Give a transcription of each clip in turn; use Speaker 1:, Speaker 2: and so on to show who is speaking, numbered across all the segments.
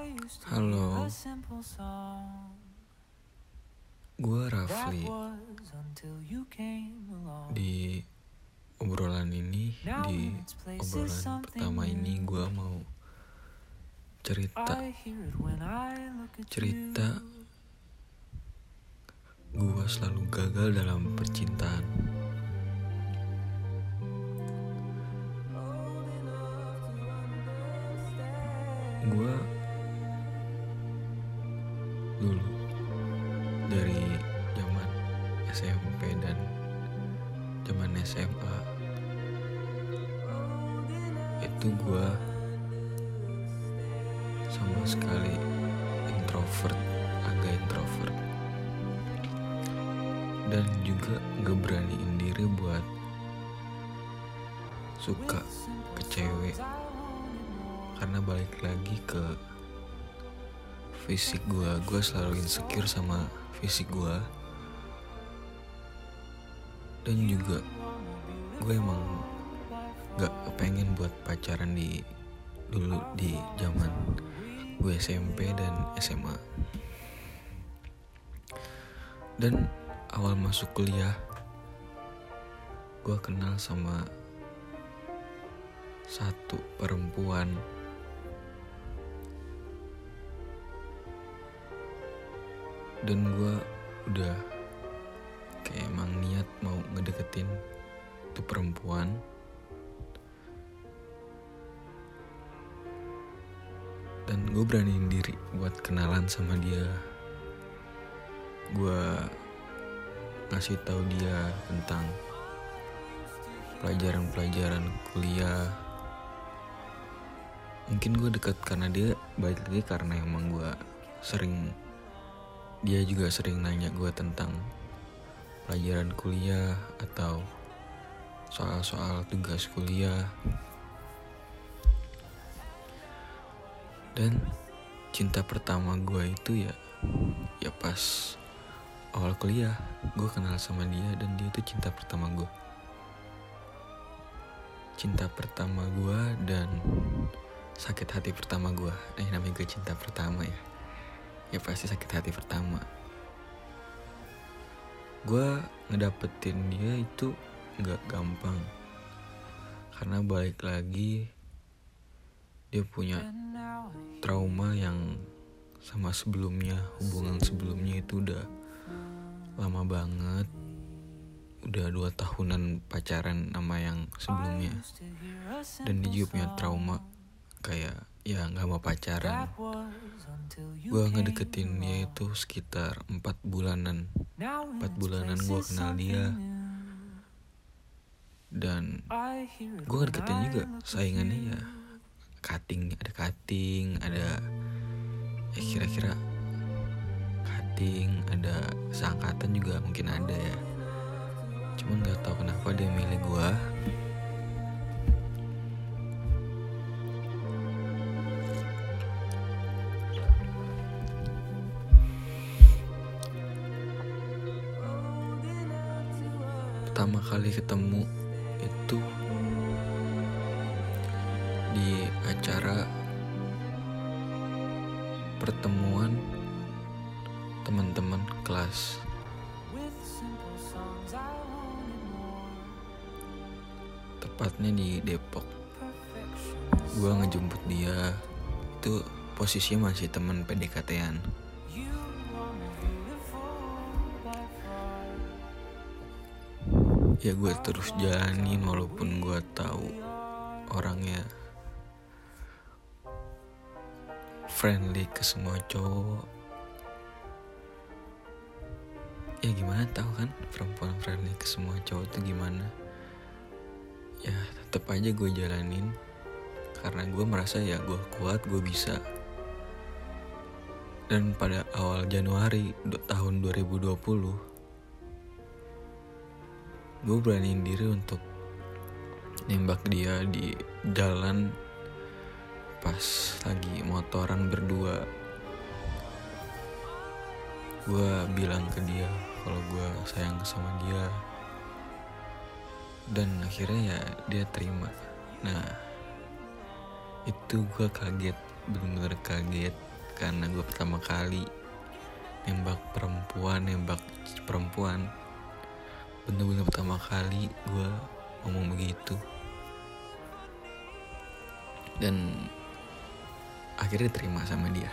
Speaker 1: Halo, gue Rafli. Di obrolan ini, di obrolan pertama ini gue mau cerita, cerita gue selalu gagal dalam percintaan. Gue dulu. Dari zaman SMP dan zaman SMA itu gue sama sekali introvert agak introvert. Dan juga gak beraniin diri buat suka ke cewek. Karena balik lagi ke fisik gue gue selalu insecure sama fisik gue dan juga gue emang gak pengen buat pacaran di dulu di zaman gue SMP dan SMA dan awal masuk kuliah gue kenal sama satu perempuan dan gue udah kayak emang niat mau ngedeketin tuh perempuan. Dan gue beraniin diri buat kenalan sama dia. Gue ngasih tahu dia tentang pelajaran-pelajaran kuliah. Mungkin gue dekat karena dia baik lagi karena emang gue sering dia juga sering nanya gue tentang pelajaran kuliah atau soal-soal tugas kuliah. Dan cinta pertama gue itu ya ya pas awal kuliah gue kenal sama dia dan dia itu cinta pertama gue cinta pertama gue dan sakit hati pertama gue eh namanya gue cinta pertama ya ya pasti sakit hati pertama. Gue ngedapetin dia itu nggak gampang. Karena balik lagi dia punya trauma yang sama sebelumnya hubungan sebelumnya itu udah lama banget. Udah dua tahunan pacaran sama yang sebelumnya. Dan dia juga punya trauma kayak ya nggak mau pacaran. Gue ngedeketin dia itu sekitar empat bulanan. Empat bulanan gue kenal dia. dan gue ngedeketin juga saingannya ya cutting ada cutting ada ya kira-kira cutting ada seangkatan juga mungkin ada ya. Cuman nggak tahu kenapa dia milih gue pertama kali ketemu itu di acara pertemuan teman-teman kelas. Tepatnya di Depok. Gue ngejemput dia. Itu posisinya masih temen PDKT-an ya gue terus jalanin walaupun gue tahu orangnya friendly ke semua cowok. Ya gimana tahu kan perempuan friendly ke semua cowok itu gimana? Ya tetap aja gue jalanin. Karena gue merasa ya gue kuat gue bisa. Dan pada awal Januari tahun 2020 gue beraniin diri untuk nembak dia di jalan pas lagi motoran berdua. Gue bilang ke dia kalau gue sayang sama dia. Dan akhirnya ya dia terima. Nah itu gue kaget bener-bener kaget karena gue pertama kali nembak perempuan nembak perempuan bener-bener pertama kali gue ngomong begitu. Dan akhirnya terima sama dia.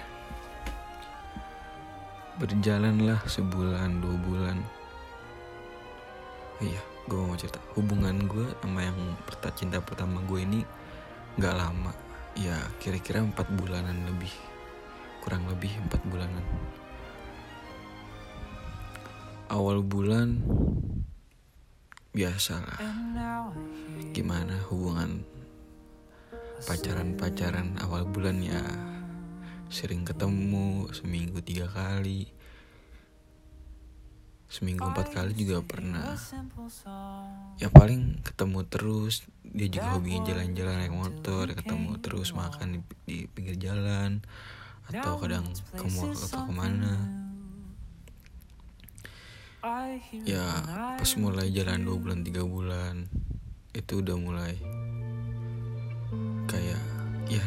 Speaker 1: Berjalanlah sebulan dua bulan. Iya gue mau cerita. Hubungan gue sama yang cinta pertama gue ini nggak lama. Ya kira-kira empat bulanan lebih. Kurang lebih empat bulanan. Awal bulan biasalah gimana hubungan pacaran-pacaran awal bulan ya? Sering ketemu seminggu tiga kali. Seminggu empat kali juga pernah. Ya paling ketemu terus dia juga hobinya jalan-jalan naik motor ketemu terus makan di, di pinggir jalan atau kadang ke mall atau ke mana ya pas mulai jalan dua bulan tiga bulan itu udah mulai kayak ya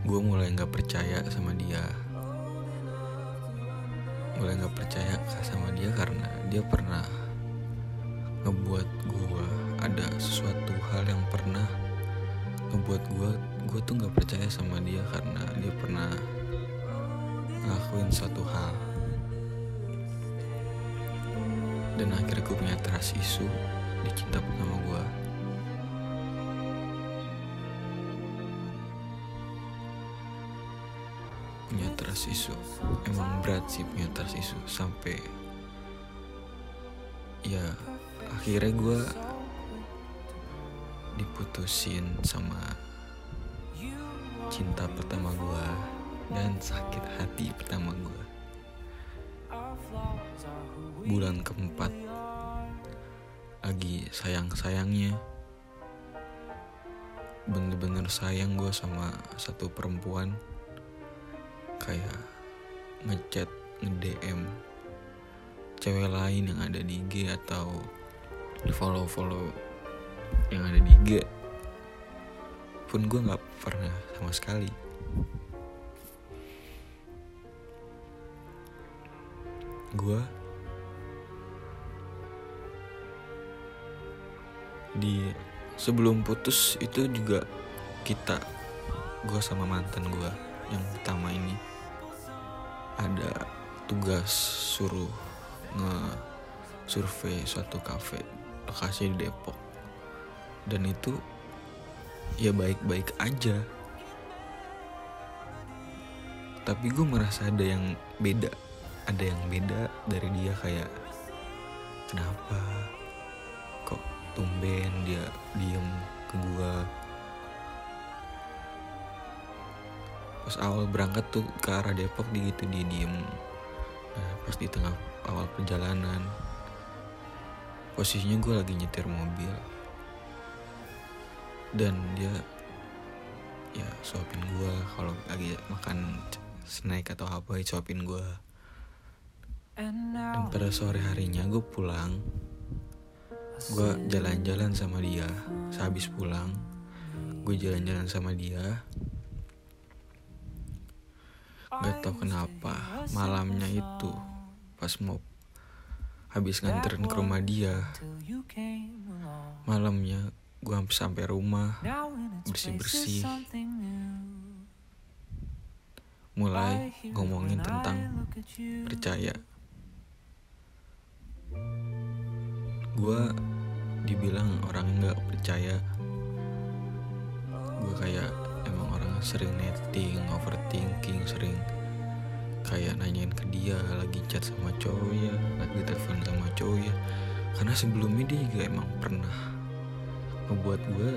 Speaker 1: gue mulai nggak percaya sama dia. Mulai nggak percaya sama dia karena dia pernah ngebuat gue ada sesuatu hal yang pernah ngebuat gue gue tuh nggak percaya sama dia karena dia pernah ngelakuin suatu hal dan akhirnya gue punya trust isu di cinta pertama gue punya trust isu. Emang berat sih punya trust isu. Sampai ya akhirnya gue diputusin sama cinta pertama gue dan sakit hati pertama gue bulan keempat. Lagi sayang-sayangnya. Bener-bener sayang gue sama satu perempuan. Kayak ngechat nge-DM cewek lain yang ada di IG atau di follow-follow yang ada di IG pun gue nggak pernah sama sekali. Gue di sebelum putus itu juga kita gue sama mantan gue yang pertama ini ada tugas suruh nge survei suatu kafe lokasi di Depok. Dan itu ya baik-baik aja. Tapi gue merasa ada yang beda ada yang beda dari dia kayak kenapa? Kok tumben dia diem ke gue pas awal berangkat tuh ke arah Depok di gitu dia diem. Nah, pas di tengah awal perjalanan posisinya gue lagi nyetir mobil. Dan dia ya suapin gue kalau lagi makan snack atau apa suapin gue dan pada sore harinya gue pulang gue jalan-jalan sama dia sehabis pulang gue jalan-jalan sama dia. Gak tau kenapa malamnya itu pas mau habis nganterin ke rumah dia malamnya gue hampir sampai rumah bersih bersih mulai ngomongin tentang percaya gue dibilang orang nggak percaya. Gue kayak emang orang sering netting overthinking sering kayak nanyain ke dia lagi chat sama cowok ya lagi telepon sama cowok ya. Karena sebelumnya dia juga emang pernah ngebuat gue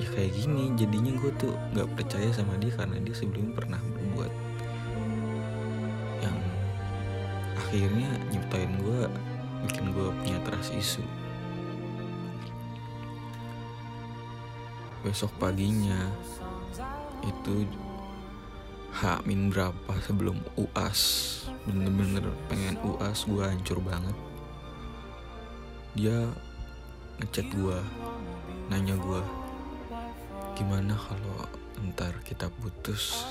Speaker 1: ya kayak gini. Jadinya gue tuh nggak percaya sama dia karena dia sebelumnya pernah berbuat yang akhirnya nyiptain gue bikin gue punya trust isu. Besok paginya itu Hamin berapa sebelum UAS Bener-bener pengen UAS gue hancur banget. Dia ngechat gue Nanya gue Gimana kalau ntar kita putus?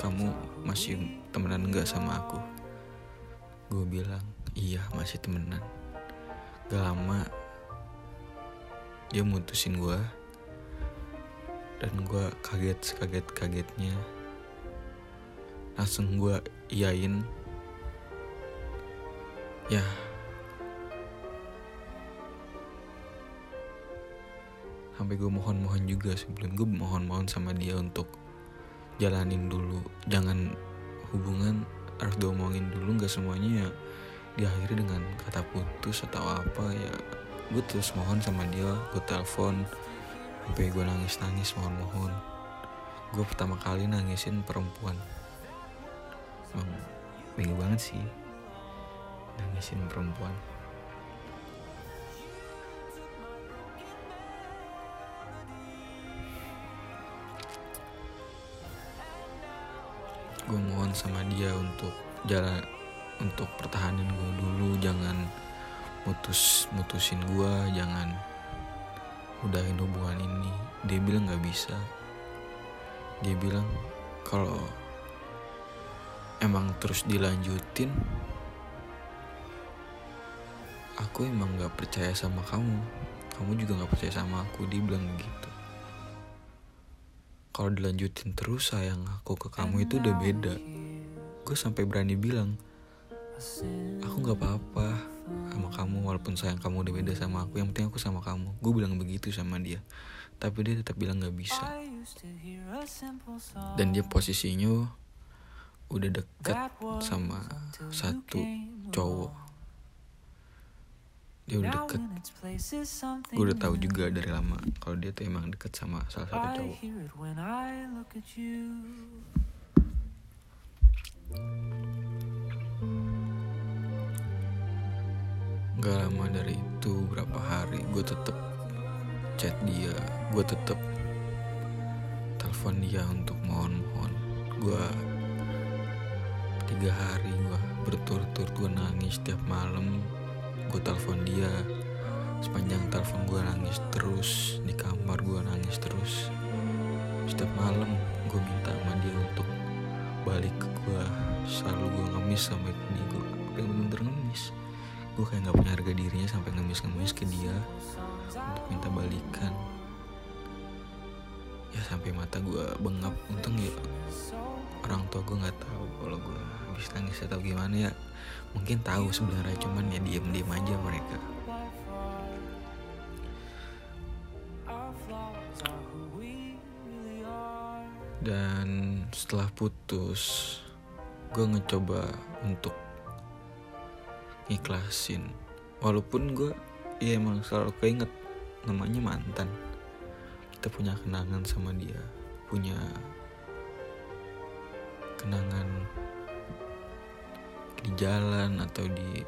Speaker 1: Kamu masih temenan nggak sama aku? Gue bilang iya masih temenan. Gak lama dia mutusin gue dan gue kaget kaget kagetnya. Langsung gue iyain. Ya. Sampai gue mohon-mohon juga sebelum gue mohon-mohon sama dia untuk jalanin dulu. Jangan hubungan harus diomongin dulu nggak semuanya ya diakhiri dengan kata putus atau apa ya gue terus mohon sama dia gue telepon sampai gue nangis nangis mohon mohon gue pertama kali nangisin perempuan. Emang bingung banget sih nangisin perempuan. Gue mohon sama dia untuk jalan untuk pertahanin gue dulu jangan mutus mutusin gue jangan udahin hubungan ini. Dia bilang nggak bisa. Dia bilang kalau emang terus dilanjutin aku emang nggak percaya sama kamu. Kamu juga nggak percaya sama aku. Dia bilang begitu kalau dilanjutin terus sayang aku ke kamu itu udah beda. Gue sampai berani bilang aku nggak apa-apa sama kamu walaupun sayang kamu udah beda sama aku. Yang penting aku sama kamu. Gue bilang begitu sama dia. Tapi dia tetap bilang nggak bisa. Dan dia posisinya udah deket sama satu cowok. Dia udah deket. Gue udah tahu juga dari lama kalau dia tuh emang deket sama salah satu cowok Gak lama dari itu berapa hari gue tetep chat dia. Gue tetep telepon dia untuk mohon-mohon. Gue tiga hari gue berturut-turut gue nangis setiap malam. Gue telepon dia. Sepanjang telepon gue nangis terus di kamar gue nangis terus. Setiap malam gue minta sama dia untuk balik ke gue selalu gue ngemis sampai ini gue bener-bener ngemis gue kayak nggak punya harga dirinya sampai ngemis-ngemis ke dia untuk minta balikan. Ya sampai mata gue bengap. Untung ya orang tua gue nggak tahu kalau gue habis nangis atau gimana ya. Mungkin tahu sebenarnya cuman ya diem diem aja mereka. Dan setelah putus gue ngecoba untuk ikhlasin walaupun gue ya emang selalu keinget namanya mantan. Kita punya kenangan sama dia. Punya kenangan di jalan atau di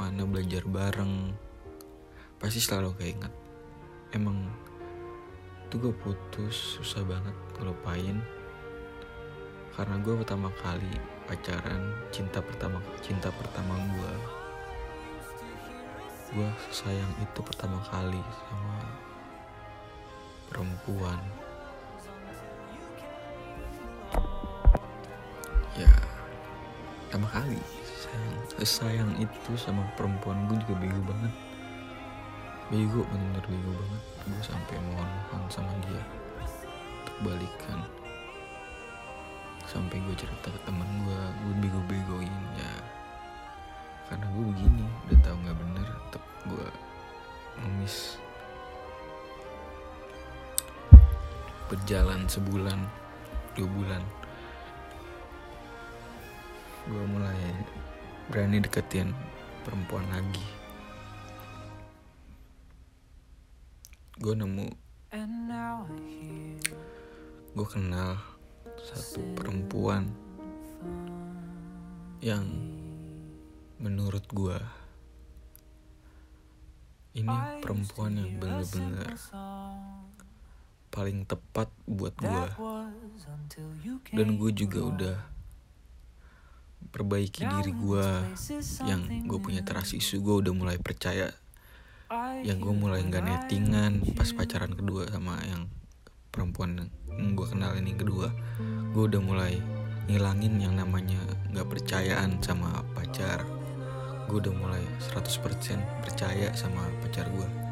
Speaker 1: mana belajar bareng. Pasti selalu keinget. Emang itu gue putus susah banget ngelupain. Karena gue pertama kali pacaran cinta pertama cinta pertama gue gue sayang itu pertama kali sama perempuan. Ya pertama kali sayang sayang itu sama perempuan gue juga bego banget. Bego bener-bener bego banget. Gue sampai mohon mohon sama dia untuk balikan. Sampai gue cerita ke temen gue gue bego-begoin ya karena gue begini udah tahu nggak bener tetap gue ngemis. Berjalan sebulan dua bulan. Gue mulai berani deketin perempuan lagi. Gue nemu. Gue kenal satu perempuan yang menurut gue ini perempuan yang bener-bener paling tepat buat gue dan gue juga udah perbaiki diri gue yang gue punya teras isu gue udah mulai percaya. Yang gue mulai nggak nettingan pas pacaran kedua sama yang perempuan yang gue kenal ini kedua. Gue udah mulai ngilangin yang namanya nggak percayaan sama pacar gue udah mulai 100% percaya sama pacar gue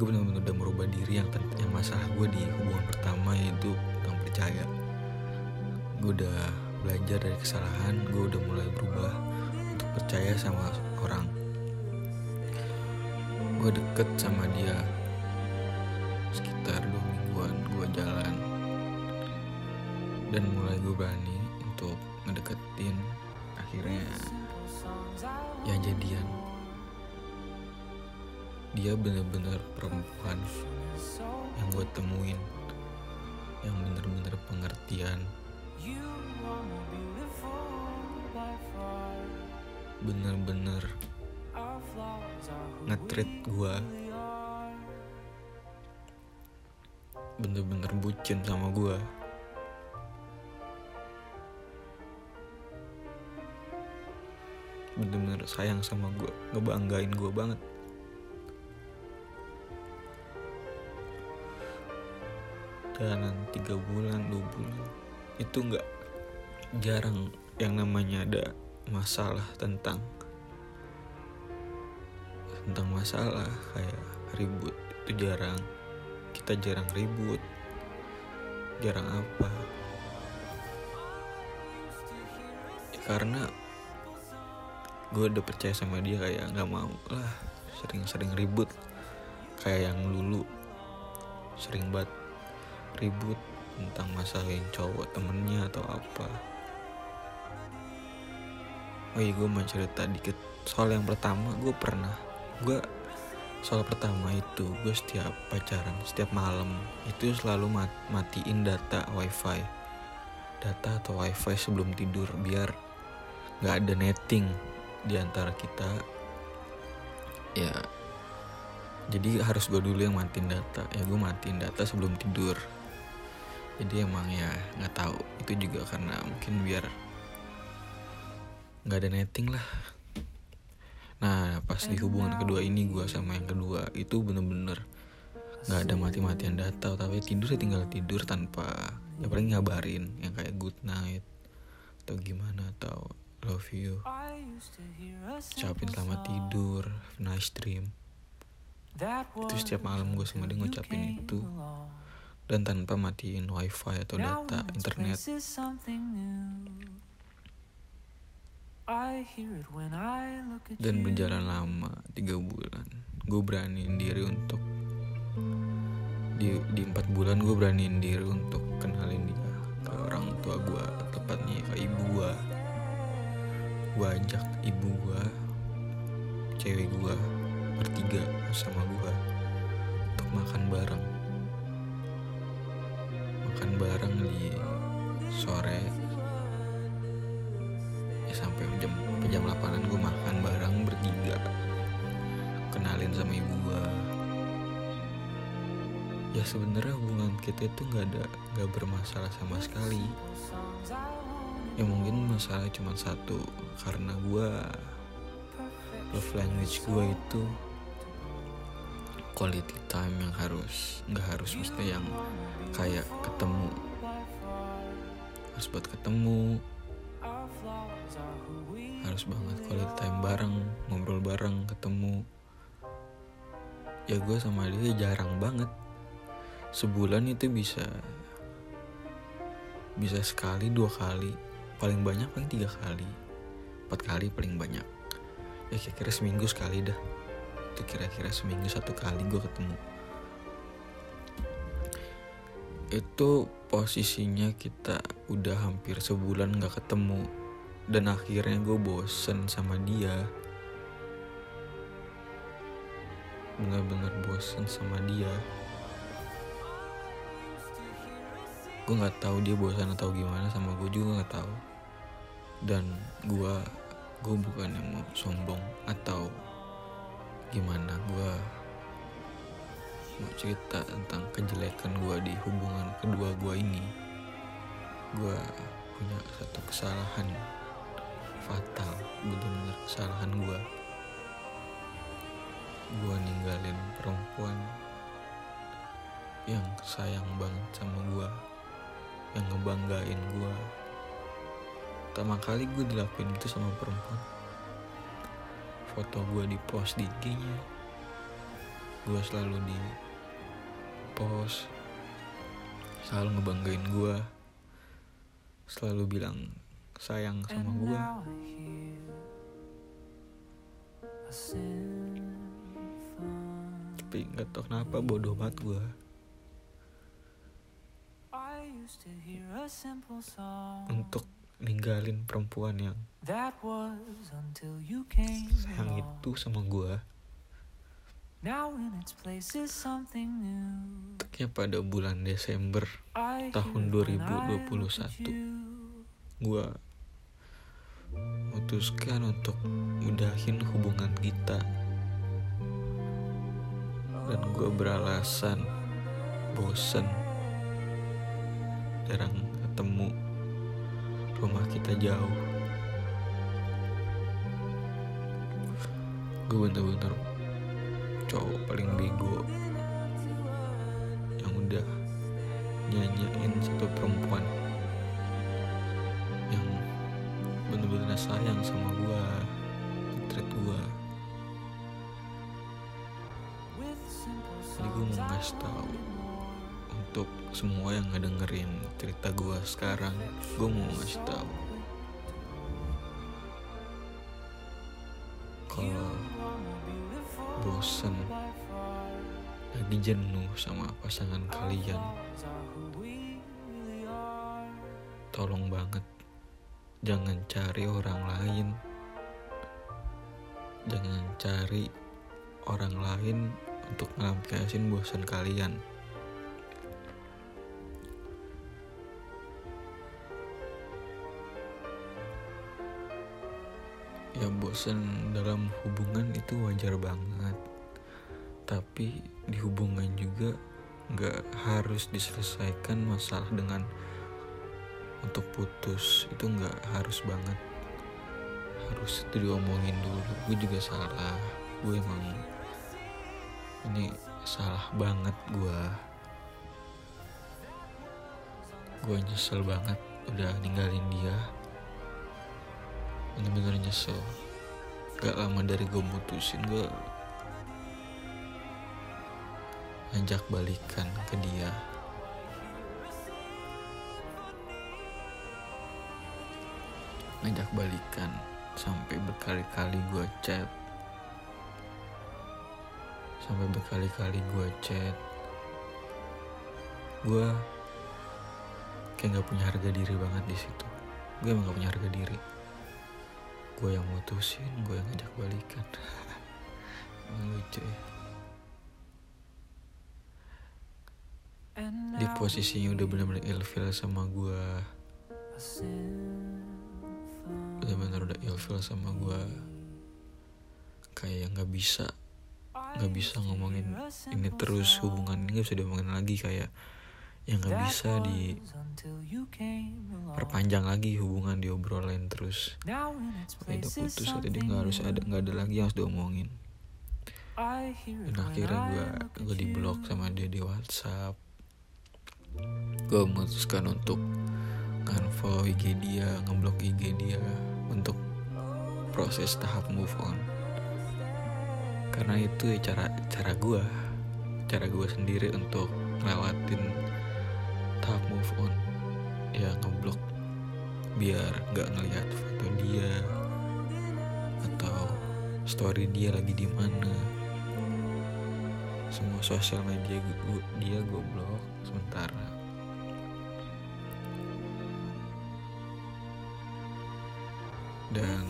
Speaker 1: gue benar-benar udah merubah diri yang yang masalah gue di hubungan pertama yaitu tentang percaya. Gue udah belajar dari kesalahan gue udah mulai berubah untuk percaya sama orang. Gue deket sama dia sekitar dua mingguan gue jalan. Dan mulai gue berani untuk ngedeketin. Akhirnya ya jadian. Dia bener-bener perempuan yang gue temuin yang bener-bener pengertian. Bener-bener ngetrit gue bener-bener bucin sama gue bener-bener sayang sama gue ngebanggain gue banget. Dan tiga bulan dua bulan itu nggak jarang yang namanya ada masalah tentang tentang masalah kayak ribut itu jarang. Kita jarang ribut jarang apa. Ya, karena gue udah percaya sama dia kayak nggak mau lah. Sering-sering ribut. Kayak yang dulu. Sering banget ribut tentang masalah cowok temennya atau apa. Oh iya gue mau cerita dikit soal yang pertama. Gue pernah gue soal pertama itu gue setiap pacaran setiap malam itu selalu mat matiin data wifi. Data atau wifi sebelum tidur biar nggak ada netting di antara kita. Ya. Jadi harus gue dulu yang matiin data. Ya gue matiin data sebelum tidur. Jadi emang ya nggak tahu. Itu juga karena mungkin biar nggak ada netting lah. Nah pas di hubungan kedua ini gue sama yang kedua itu bener-bener nggak ada mati-matian data. Tapi tidur ya tinggal tidur tanpa ya paling ngabarin yang kayak good night atau gimana atau love you. Ucapin selamat tidur. Nice dream. itu setiap malam gue sama dia ngucapin itu. dan tanpa matiin wifi atau data internet. dan berjalan lama tiga bulan. Gue beraniin diri untuk di di empat bulan gue beraniin diri untuk kenalin dia ke orang tua gue tepatnya ke ibu gue gue ajak ibu gue cewek gue bertiga sama gue untuk makan bareng. Makan bareng di sore. Ya sampai jam jam 8an gue makan bareng bertiga. Kenalin sama ibu gue ya sebenarnya hubungan kita itu nggak ada nggak bermasalah sama sekali. Ya mungkin masalah cuma satu karena gue love language gue itu quality time yang harus nggak harus mesti yang kayak ketemu harus buat ketemu harus banget quality time bareng ngobrol bareng ketemu. Ya gue sama dia jarang banget. Sebulan itu bisa bisa sekali dua kali paling banyak paling tiga kali empat kali paling banyak. Ya kira-kira seminggu sekali dah. Itu kira-kira seminggu satu kali gue ketemu. Itu posisinya kita udah hampir sebulan gak ketemu. Dan akhirnya gue bosen sama dia. Bener-bener bosen sama dia. Gue nggak tahu dia bosan atau gimana sama gue juga nggak tahu. Dan gue gue bukan yang mau sombong atau gimana. Gue mau cerita tentang kejelekan gue di hubungan kedua gue ini. Gue punya satu kesalahan fatal benar-benar kesalahan gue gue ninggalin perempuan yang sayang banget sama gue yang ngebanggain gue pertama kali gue dilakuin gitu sama perempuan. Foto gue di post di IG-nya. Gue selalu di post selalu ngebanggain gue selalu bilang sayang sama gue tapi nggak tau kenapa bodoh banget gue untuk ninggalin perempuan yang sayang itu sama gue Teknya pada bulan Desember tahun 2021 Gue memutuskan untuk udahin hubungan kita. Dan gue beralasan bosen. Jarang ketemu Rumah kita jauh. Gue bener-bener cowok paling bego yang udah nyanyain satu perempuan yang bener-bener sayang sama gua treat gua. Jadi gue mau ngasih tahu untuk semua yang ngedengerin cerita gua sekarang gue mau ngasih tahu kalau bosen lagi jenuh sama pasangan kalian tolong banget jangan cari orang lain. Jangan cari orang lain untuk ngelampiasin bosan kalian ya bosan dalam hubungan itu wajar banget. Tapi di hubungan juga nggak harus diselesaikan masalah dengan untuk putus. Itu nggak harus banget. Harus itu diomongin dulu. Gue juga salah. Gue emang ini salah banget gue gue nyesel banget udah ninggalin dia bener-bener nyesel. Gak lama dari gue mutusin gue ngajak balikan ke dia. Ngajak balikan sampai berkali-kali gue chat. Sampai berkali-kali gue chat. Gue kayak nggak punya harga diri banget di situ. Gue emang gak punya harga diri gue yang mutusin gue yang ngajak balikan. Emang lucu ya. Di posisinya udah bener-bener ilfil sama gue bener-bener udah ilfil sama gue kayak nggak bisa nggak bisa ngomongin ini terus hubungan ini gak bisa diomongin lagi kayak yang nggak bisa di perpanjang lagi hubungan diobrolin terus. Udah putus dia nggak harus ada nggak ada lagi yang harus diomongin. Dan akhirnya gue gue di blok sama dia di WhatsApp. Gue memutuskan untuk unfollow IG dia ngeblok IG dia untuk proses tahap move on. Karena itu ya cara cara gue cara gue sendiri untuk ngelewatin tahap move on. Ya ngeblok. Biar nggak ngelihat foto dia atau story dia lagi di mana. Semua sosial media gue dia gue blok sementara. Dan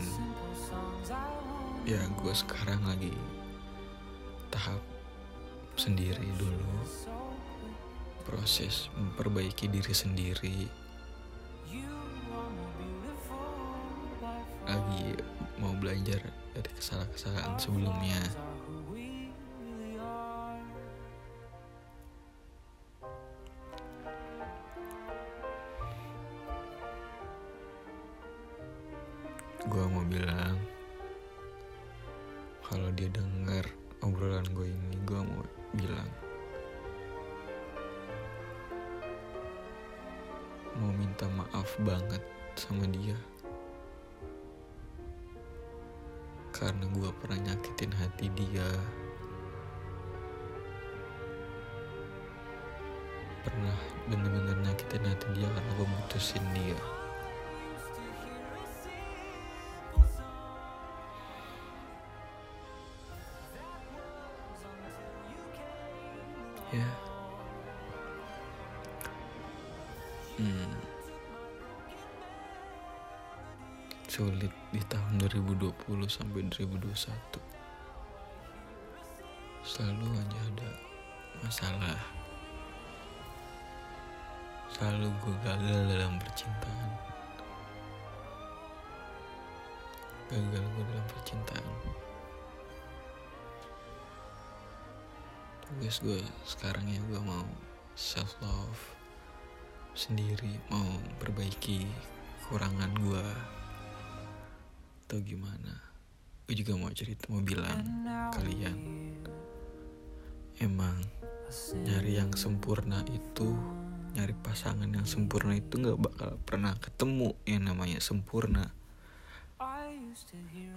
Speaker 1: ya gue sekarang lagi tahap sendiri dulu proses memperbaiki diri sendiri. Lagi mau belajar dari kesalahan-kesalahan sebelumnya minta maaf banget sama dia. Karena gue pernah nyakitin hati dia. Pernah bener-bener nyakitin hati dia karena gue mutusin dia. Sampai 2021 selalu aja ada masalah. Selalu gue gagal dalam percintaan. Gagal gue dalam percintaan. Tugas gue sekarang ya gue mau self love sendiri mau perbaiki kekurangan gue atau gimana? Gue juga mau cerita mau bilang kalian. Emang nyari yang sempurna itu nyari pasangan yang sempurna itu nggak bakal pernah ketemu yang namanya sempurna.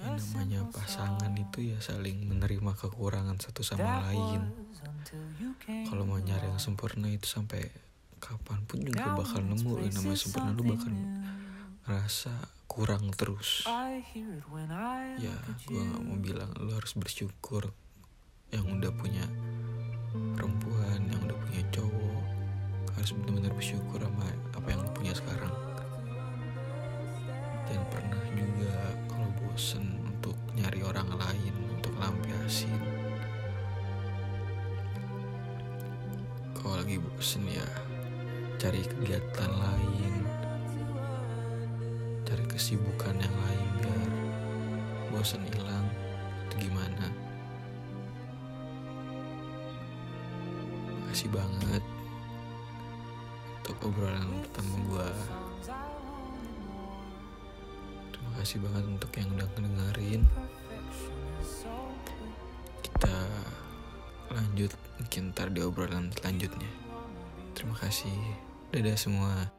Speaker 1: Yang namanya pasangan itu ya saling menerima kekurangan satu sama lain. kalau mau nyari yang sempurna itu sampai kapan pun juga bakal nemu yang namanya sempurna lu bakal ngerasa kurang terus. Ya gue gak mau bilang lu harus bersyukur yang udah punya perempuan yang udah punya cowok. Harus benar-benar bersyukur sama apa yang lu punya sekarang. Dan pernah juga kalau bosen untuk nyari orang lain untuk lampiasin. Kalau lagi bosen ya cari kegiatan lain kesibukan yang lain biar bosen hilang itu gimana? Makasih banget untuk obrolan pertama gue terima kasih banget untuk yang udah ngedengerin. Kita lanjut mungkin ntar di obrolan selanjutnya. Terima kasih. Dadah semua